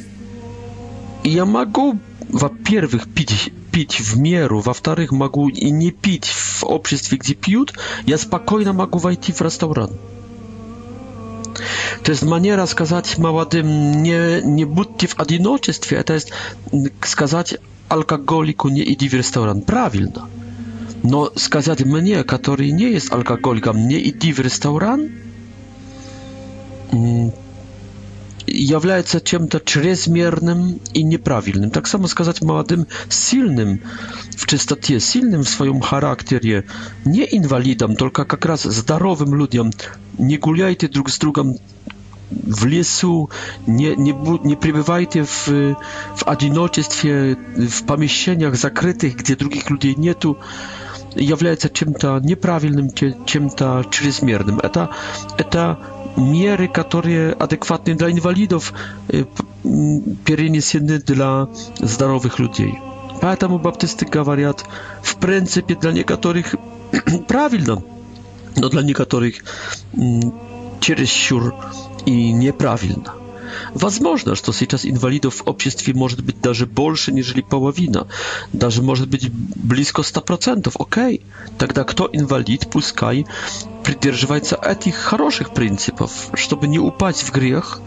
я могу, во-первых, пить пить в меру, во-вторых, могу и не пить в обществе, где пьют, я спокойно могу войти в ресторан. To jest maniera skazać małym nie nie budźcie w одиночестве, to jest mm, skazać alkoholiku nie idź w restaurant. Prawilno. No skazać mnie, który nie jest alkoholikiem, nie idź w restaurant. Mm, является чем-то чрезмерным и неправильным. Так само сказать молодым сильным в чистоте, сильным в своем характере, не инвалидам, только как раз здоровым людям. Не гуляйте друг с другом w lesu, nie, nie, nie przebywajcie w, w одиночестве, w pomieszczeniach zakrytych, gdzie drugich ludzi nie tu, является чем-то неправильным, чем-то чрезмерным. Это, это меры, которые адекватны для инвалидов, перенесены для здоровых людей. Поэтому баптисты говорят, в принципе, для некоторых правильно, но для некоторых чересчур и неправильно. Возможно, что сейчас инвалидов в обществе может быть даже больше, нежели половина. Даже может быть близко 100%. Окей. Тогда кто инвалид, пускай придерживается этих хороших принципов, чтобы не упасть в грех,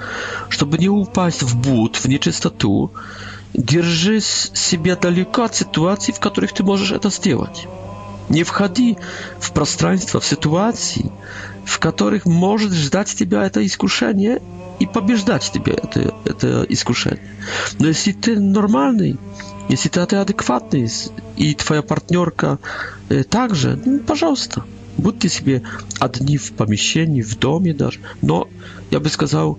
чтобы не упасть в буд, в нечистоту. Держи себя далеко от ситуаций, в которых ты можешь это сделать. Не входи в пространство, в ситуации, в которых может ждать тебя это искушение и побеждать тебя это, это искушение. Но если ты нормальный, если ты, ты адекватный, и твоя партнерка э, также, ну, пожалуйста, будьте себе одни в помещении, в доме даже. Но, я бы сказал,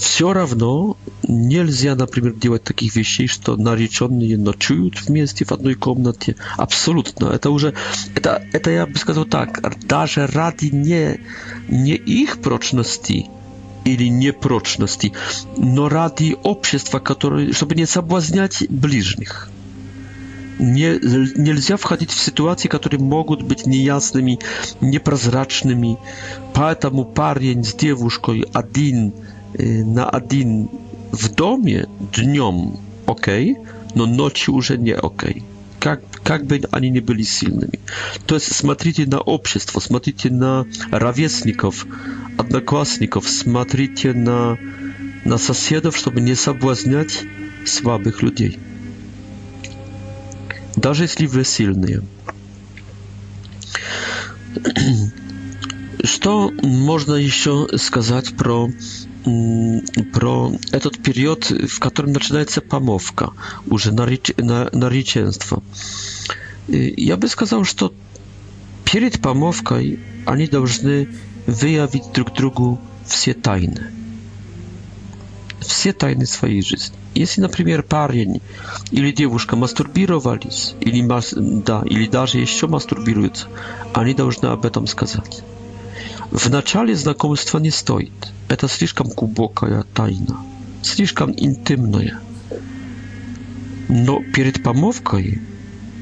Все равно нельзя, например, делать таких вещей, что нареченные ночуют вместе в одной комнате. Абсолютно. Это уже, это, это я бы сказал так, даже ради не, не их прочности, или непрочности, но ради общества, которое, чтобы не соблазнять ближних. Не, нельзя входить в ситуации, которые могут быть неясными, непрозрачными. Поэтому парень с девушкой один na один в доме днем окей, но ночью уже не окей. Как, как бы они ни были сильными. То есть смотрите на общество, смотрите на ровесников, одноклассников, смотрите на, на соседов, чтобы не соблазнять слабых людей. Даже если вы сильные. Что можно еще сказать про про этот период, в котором начинается помовка, уже нареченство. Я бы сказал, что перед помовкой они должны выявить друг другу все тайны. Все тайны своей жизни. Если, например, парень или девушка мастурбировались, или, да, или даже еще мастурбируются, они должны об этом сказать. Вначале знакомство не стоит. Это слишком глубокая тайна, слишком интимная. Но перед помолвкой,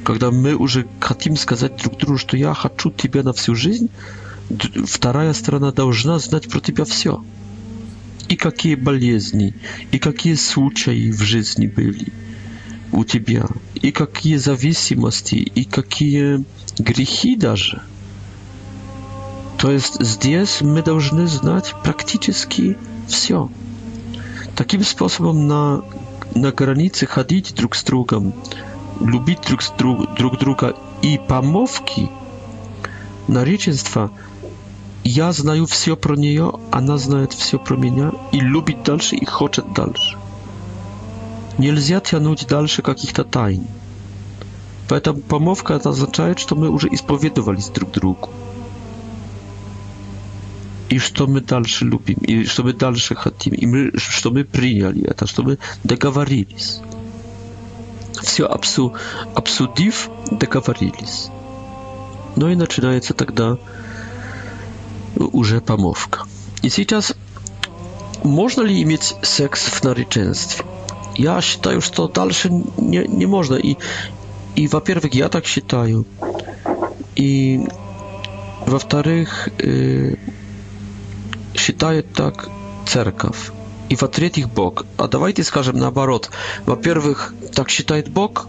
когда мы уже хотим сказать друг другу, что я хочу тебя на всю жизнь, вторая сторона должна знать про тебя все. И какие болезни, и какие случаи в жизни были у тебя, и какие зависимости, и какие грехи даже – То есть здесь мы должны знать практически все. Таким способом на, на границе ходить друг с другом, любить друг, друг, друг друга и помовки, нареченства, я знаю все про нее, она знает все про меня и любит дальше и хочет дальше. Нельзя тянуть дальше каких-то тайн. Поэтому помовка это означает, что мы уже исповедовались друг другу и что мы дальше любим, и что мы дальше хотим, и мы, что мы приняли это, что мы договорились. Все обсу, обсудив, договорились. No i начинается тогда уже помовка. И сейчас можно ли иметь секс в нареченстве? Я считаю, что дальше не, не можно. И, и во-первых, я так считаю. И во-вторых, э, считает так церковь. И во третьих Бог. А давайте скажем наоборот. Во-первых, так считает Бог,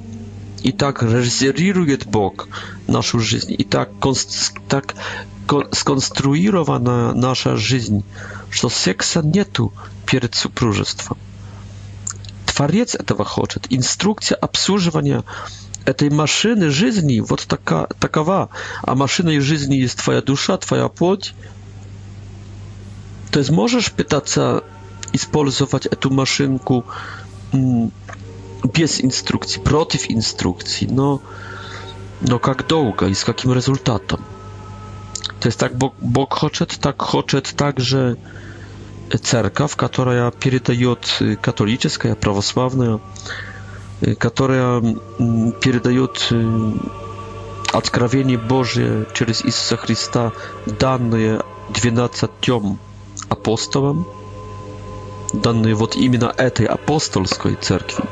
и так резервирует Бог нашу жизнь, и так, так сконструирована наша жизнь, что секса нету перед супружеством. Творец этого хочет. Инструкция обслуживания этой машины жизни вот така, такова. А машиной жизни есть твоя душа, твоя плоть, To jest możesz pytać się i spolizować tę maszynkę bez mm, instrukcji, przeciw instrukcji. No, no jak długo i z jakim rezultatem? To jest tak, bo, Bóg chce, tak chce także cerkaw, która ja przedaję katolicka, ja prawosławna, y, która ja mm, przedaję y, odkrawienie Boże przez Jezusa Chrystusa dane 12 dni апостолам, данные вот именно этой апостольской церкви.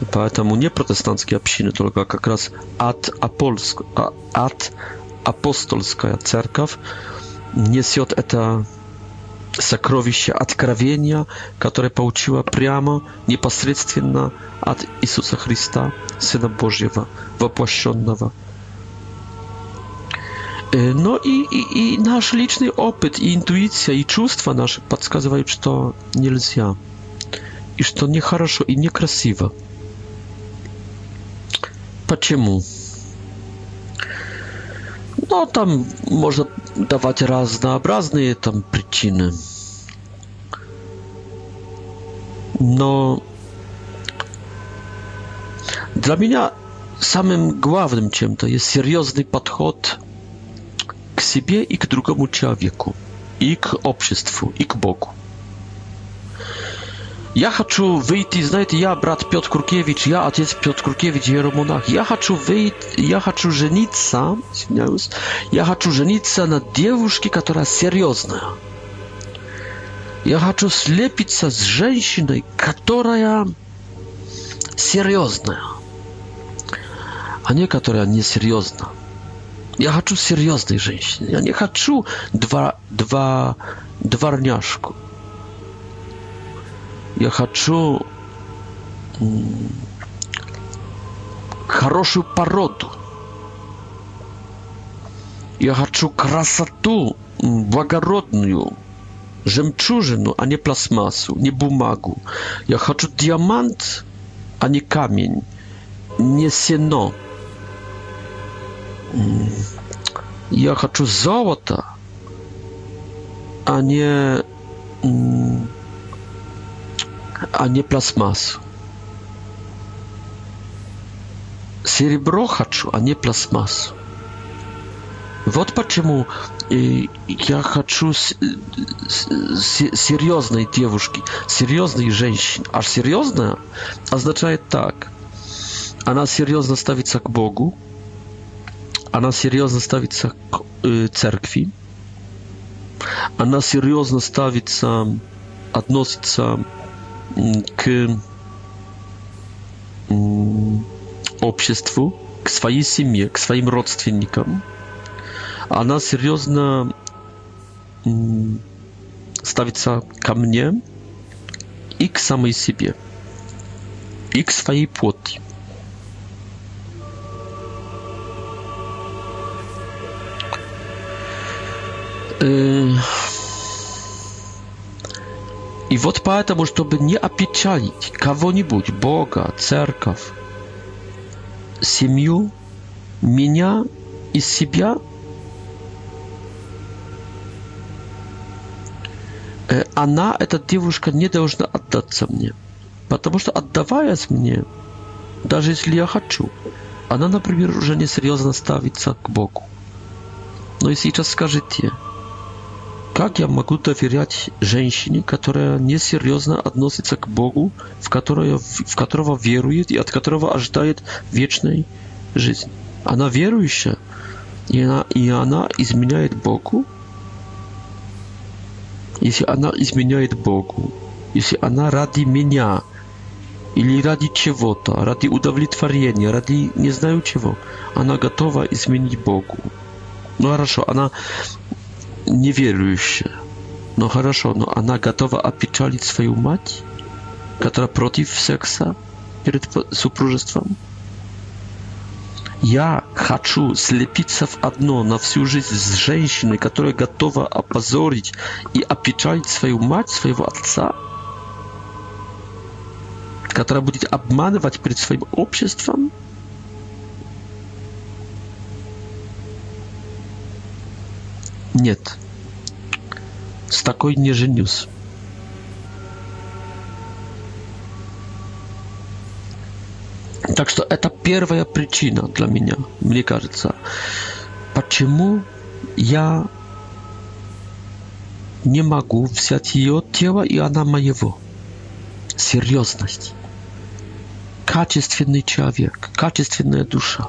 И поэтому не протестантские общины, только как раз от, апольск, от а, апостольская церковь несет это сокровище откровения, которое получила прямо, непосредственно от Иисуса Христа, Сына Божьего, воплощенного E, no i, i, nasz liczny opyt, i intuicja, i czuwstwa nasze podskazywały, że to nie lzia, i że to nie хорошо, i nie krasiwa. Dlaczego? No tam można dawać raznoobrazne tam przyczyny. No dla mnie samym głównym czym to jest seriozny podchód к себе и к другому человеку, и к обществу, и к Богу. Я хочу выйти, знаете, я брат Петр Куркевич, я отец Петр Куркевич, иеромонах. Я хочу выйти, я хочу жениться, извиняюсь, я хочу жениться на девушке, которая серьезная. Я хочу слепиться с женщиной, которая серьезная, а не которая несерьезная. Я хочу серьезной женщины. Я не хочу два, два дворняжку. Я хочу хорошую породу. Я хочу красоту благородную, жемчужину, а не пластмассу, не бумагу. Я хочу диамант, а не камень, не сено. я хочу золото, а не, а не пластмассу. Серебро хочу, а не пластмассу. Вот почему э, я хочу э, серьезной девушки, серьезной женщины. А серьезная означает так. Она серьезно ставится к Богу, она серьезно ставится к э, церкви. Она серьезно ставится, относится к обществу, к своей семье, к своим родственникам. Она серьезно ставится ко мне и к самой себе, и к своей плоти. И вот поэтому, чтобы не опечалить кого-нибудь, Бога, церковь, семью, меня и себя, она, эта девушка, не должна отдаться мне. Потому что отдаваясь мне, даже если я хочу, она, например, уже не серьезно ставится к Богу. Но если сейчас скажите, Как я могу доверять женщине, которая несерьезно относится к Богу, в, которое, в которого верует и от которого ожидает вечной жизни? Она верующая, и она, и она изменяет Богу? Если она изменяет Богу, если она ради меня или ради чего-то, ради удовлетворения, ради не знаю чего, она готова изменить Богу. Ну хорошо, она Неверю еще. Но хорошо, но она готова опечалить свою мать, которая против секса перед супружеством? Я хочу слепиться в одно на всю жизнь с женщиной, которая готова опозорить и опечалить свою мать, своего отца, которая будет обманывать перед своим обществом? Нет. С такой не женюсь. Так что это первая причина для меня, мне кажется, почему я не могу взять ее тело, и она моего. Серьезность. Качественный человек, качественная душа.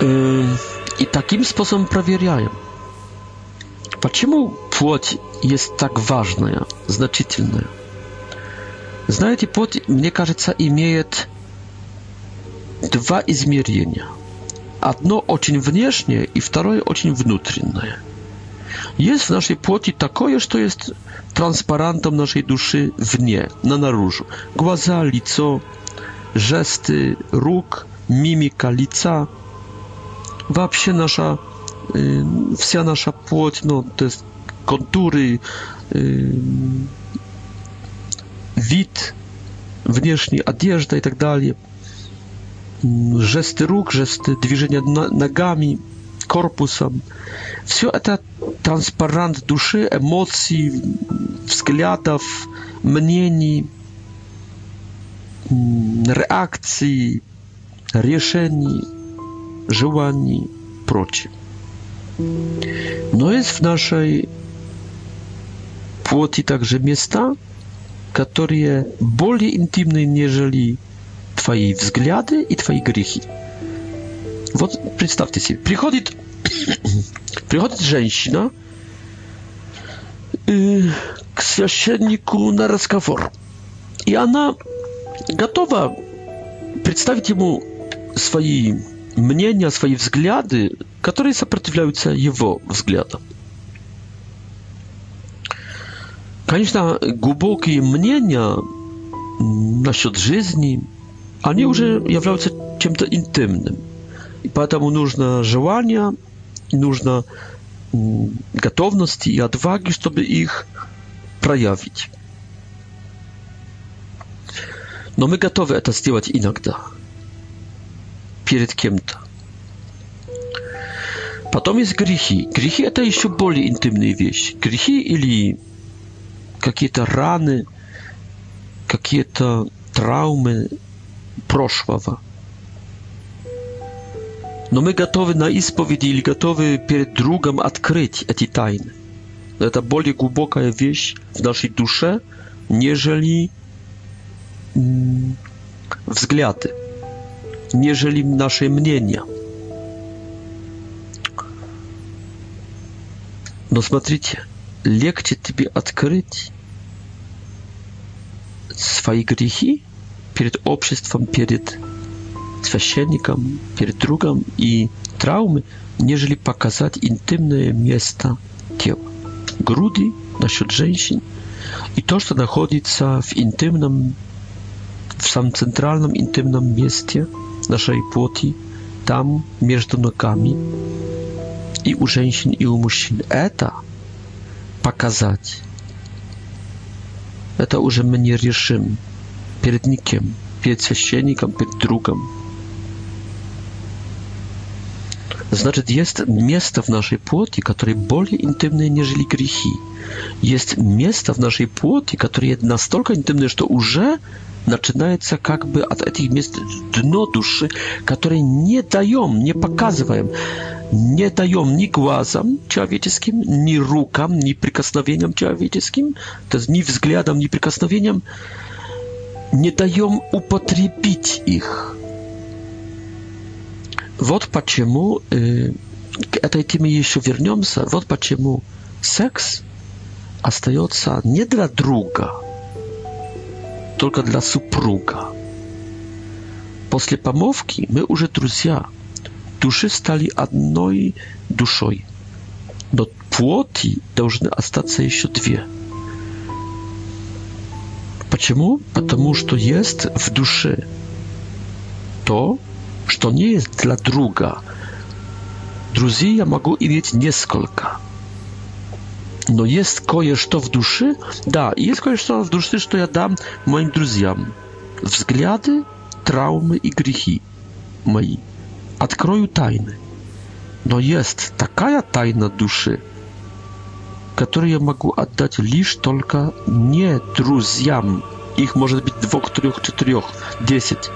Эм... i takim sposobem sprawdzają. Dlaczego płoć jest tak ważna, znaczytelna? Znacie, płoć, mnie кажется, imieje dwa измерzenia. Jedno bardzo wewnętrzne i drugie bardzo wewnętrzne. Jest w naszej płoci takie, co jest transparentem naszej duszy w nie, na naruszu. Głaza, lico, żesty, róg, mimika, lica вообще наша, э, вся наша плоть, ну, то есть контуры, э, вид, внешняя одежда и так далее, жесты рук, жесты движения ногами, корпусом. Все это транспарант души, эмоций, взглядов, мнений, реакций, решений желаний прочим. Но есть в нашей плоти также места, которые более интимны, нежели твои взгляды и твои грехи. Вот представьте себе, приходит, приходит женщина э, к священнику на разговор, и она готова представить ему свои мнения, свои взгляды, которые сопротивляются его взглядам. Конечно, глубокие мнения насчет жизни, они уже являются чем-то интимным. И поэтому нужно желание, нужно готовности и отваги, чтобы их проявить. Но мы готовы это сделать иногда. перед кем-то. Потом есть грехи. Грехи это еще более интимные вещи. Грехи или какие-то раны, какие-то травмы прошлого. Но мы готовы на исповеди или готовы перед другом открыть эти тайны. Но это более глубокая вещь в нашей душе, нежели взгляды nieżeli nasze мнения. Но смотрите, легче тебе открыть свои грехи перед обществом, перед священником, перед другом и травмы, нежели показать интимное место тела. Груди насчет женщин и то, что находится в интимном, в самом центральном интимном месте – naszej płoti, tam między nogami i u женщин i u mężczyzn. To pokazać. To już my nie решим перед nikim, перед священником, перед другом, Znaczy, jest miejsce w naszej płoti, które bardziej intymne niż grzechy. Jest miejsce w naszej płoti, które jest настолько intymne, że to już zaczynaje jakby od tych miejsc dno duszy, które nie dają, nie pokazują, nie dają ni głazom człowieckim, ni rukom, ni przykosnowieniom człowieckim, to jest nie względom, ni przykosnowieniom, nie dają upotrzebić ich. Вот почему э, к этой теме еще вернемся. Вот почему секс остается не для друга, только для супруга. После помолвки мы уже друзья. Души стали одной душой. Но плоти должны остаться еще две. Почему? Потому что есть в душе то, что не для друга. Друзей я могу иметь несколько. Но есть кое-что в душе, да, есть кое-что в душе, что я дам моим друзьям. Взгляды, травмы и грехи мои. Открою тайны. Но есть такая тайна души, которую я могу отдать лишь только не друзьям. Их может быть двух, трех, четырех, десять.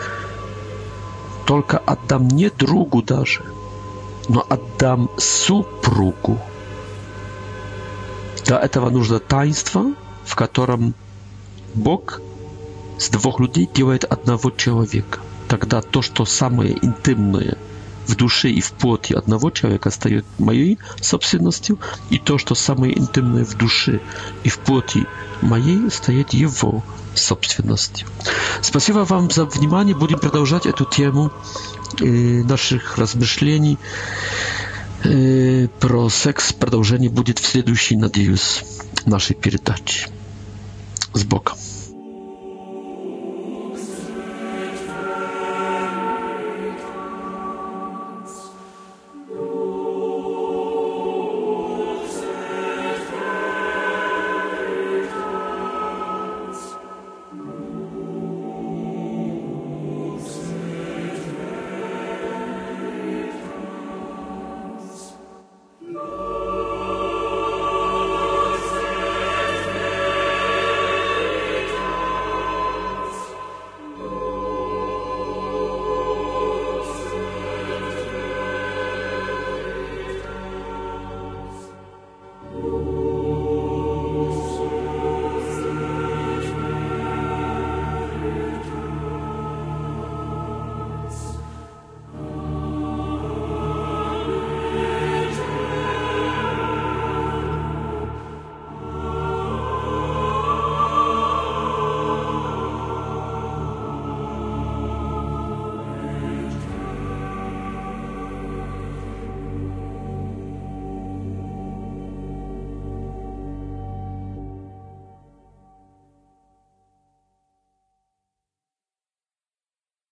только отдам не другу даже, но отдам супругу. Для этого нужно таинство, в котором Бог с двух людей делает одного человека. Тогда то, что самое интимное в душе и в плоти одного человека, стает моей собственностью, и то, что самое интимное в душе и в плоти моей, стает его собственности. Спасибо вам за внимание. Будем продолжать эту тему наших размышлений про секс. Продолжение будет в следующей, надеюсь, нашей передаче. С Богом.